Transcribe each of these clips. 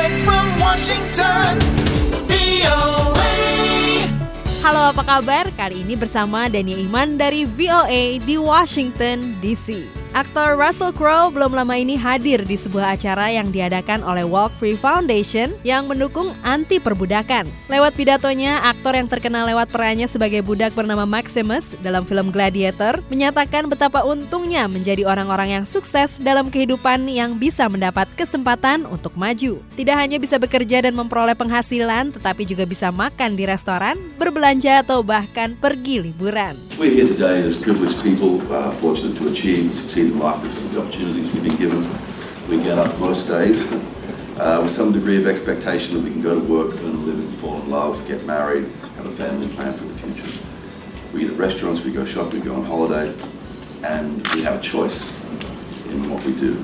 Direct from Washington, VOA. Halo apa kabar? Kali ini bersama Dania Iman dari VOA di Washington DC. Aktor Russell Crowe belum lama ini hadir di sebuah acara yang diadakan oleh Walk Free Foundation yang mendukung anti perbudakan. Lewat pidatonya, aktor yang terkenal lewat perannya sebagai budak bernama Maximus dalam film Gladiator menyatakan betapa untungnya menjadi orang-orang yang sukses dalam kehidupan yang bisa mendapat kesempatan untuk maju. Tidak hanya bisa bekerja dan memperoleh penghasilan, tetapi juga bisa makan di restoran, berbelanja atau bahkan pergi liburan. We're here today as privileged people, uh, fortunate to achieve and succeed in life the opportunities we've been given. We get up most days uh, with some degree of expectation that we can go to work, earn a living, fall in love, get married, have a family plan for the future. We eat at restaurants, we go shopping, we go on holiday, and we have a choice in what we do.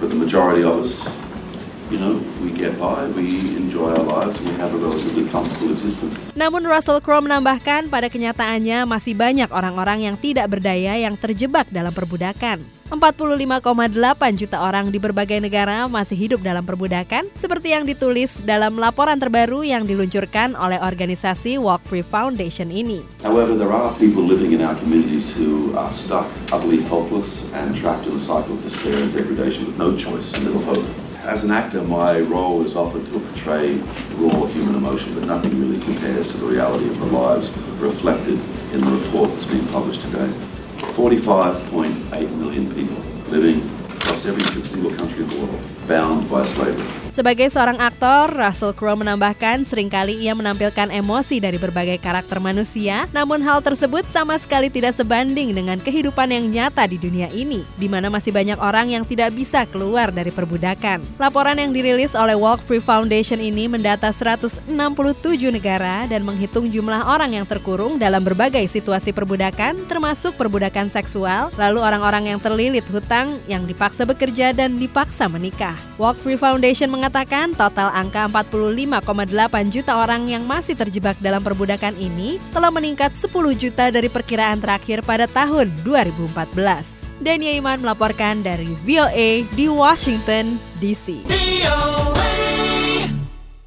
But the majority of us, you know, we get by, we enjoy our lives, and we have a relatively comfortable existence. Namun Russell Crowe menambahkan pada kenyataannya masih banyak orang-orang yang tidak berdaya yang terjebak dalam perbudakan. 45,8 juta orang di berbagai negara masih hidup dalam perbudakan, seperti yang ditulis dalam laporan terbaru yang diluncurkan oleh organisasi Walk Free Foundation ini. However, there are people living in our communities who are stuck, utterly helpless, and trapped in a cycle of despair and degradation with no choice and little hope. As an actor, my role is often to portray raw human emotion, but nothing really compares to the reality of the lives reflected in the report that's being published today. 45.8 million people living across every single country in the world, bound by slavery. Sebagai seorang aktor, Russell Crowe menambahkan sering kali ia menampilkan emosi dari berbagai karakter manusia, namun hal tersebut sama sekali tidak sebanding dengan kehidupan yang nyata di dunia ini, di mana masih banyak orang yang tidak bisa keluar dari perbudakan. Laporan yang dirilis oleh Walk Free Foundation ini mendata 167 negara dan menghitung jumlah orang yang terkurung dalam berbagai situasi perbudakan, termasuk perbudakan seksual, lalu orang-orang yang terlilit hutang, yang dipaksa bekerja dan dipaksa menikah. Walk Free Foundation mengatakan total angka 45,8 juta orang yang masih terjebak dalam perbudakan ini telah meningkat 10 juta dari perkiraan terakhir pada tahun 2014. Dania Iman melaporkan dari VOA di Washington, D.C.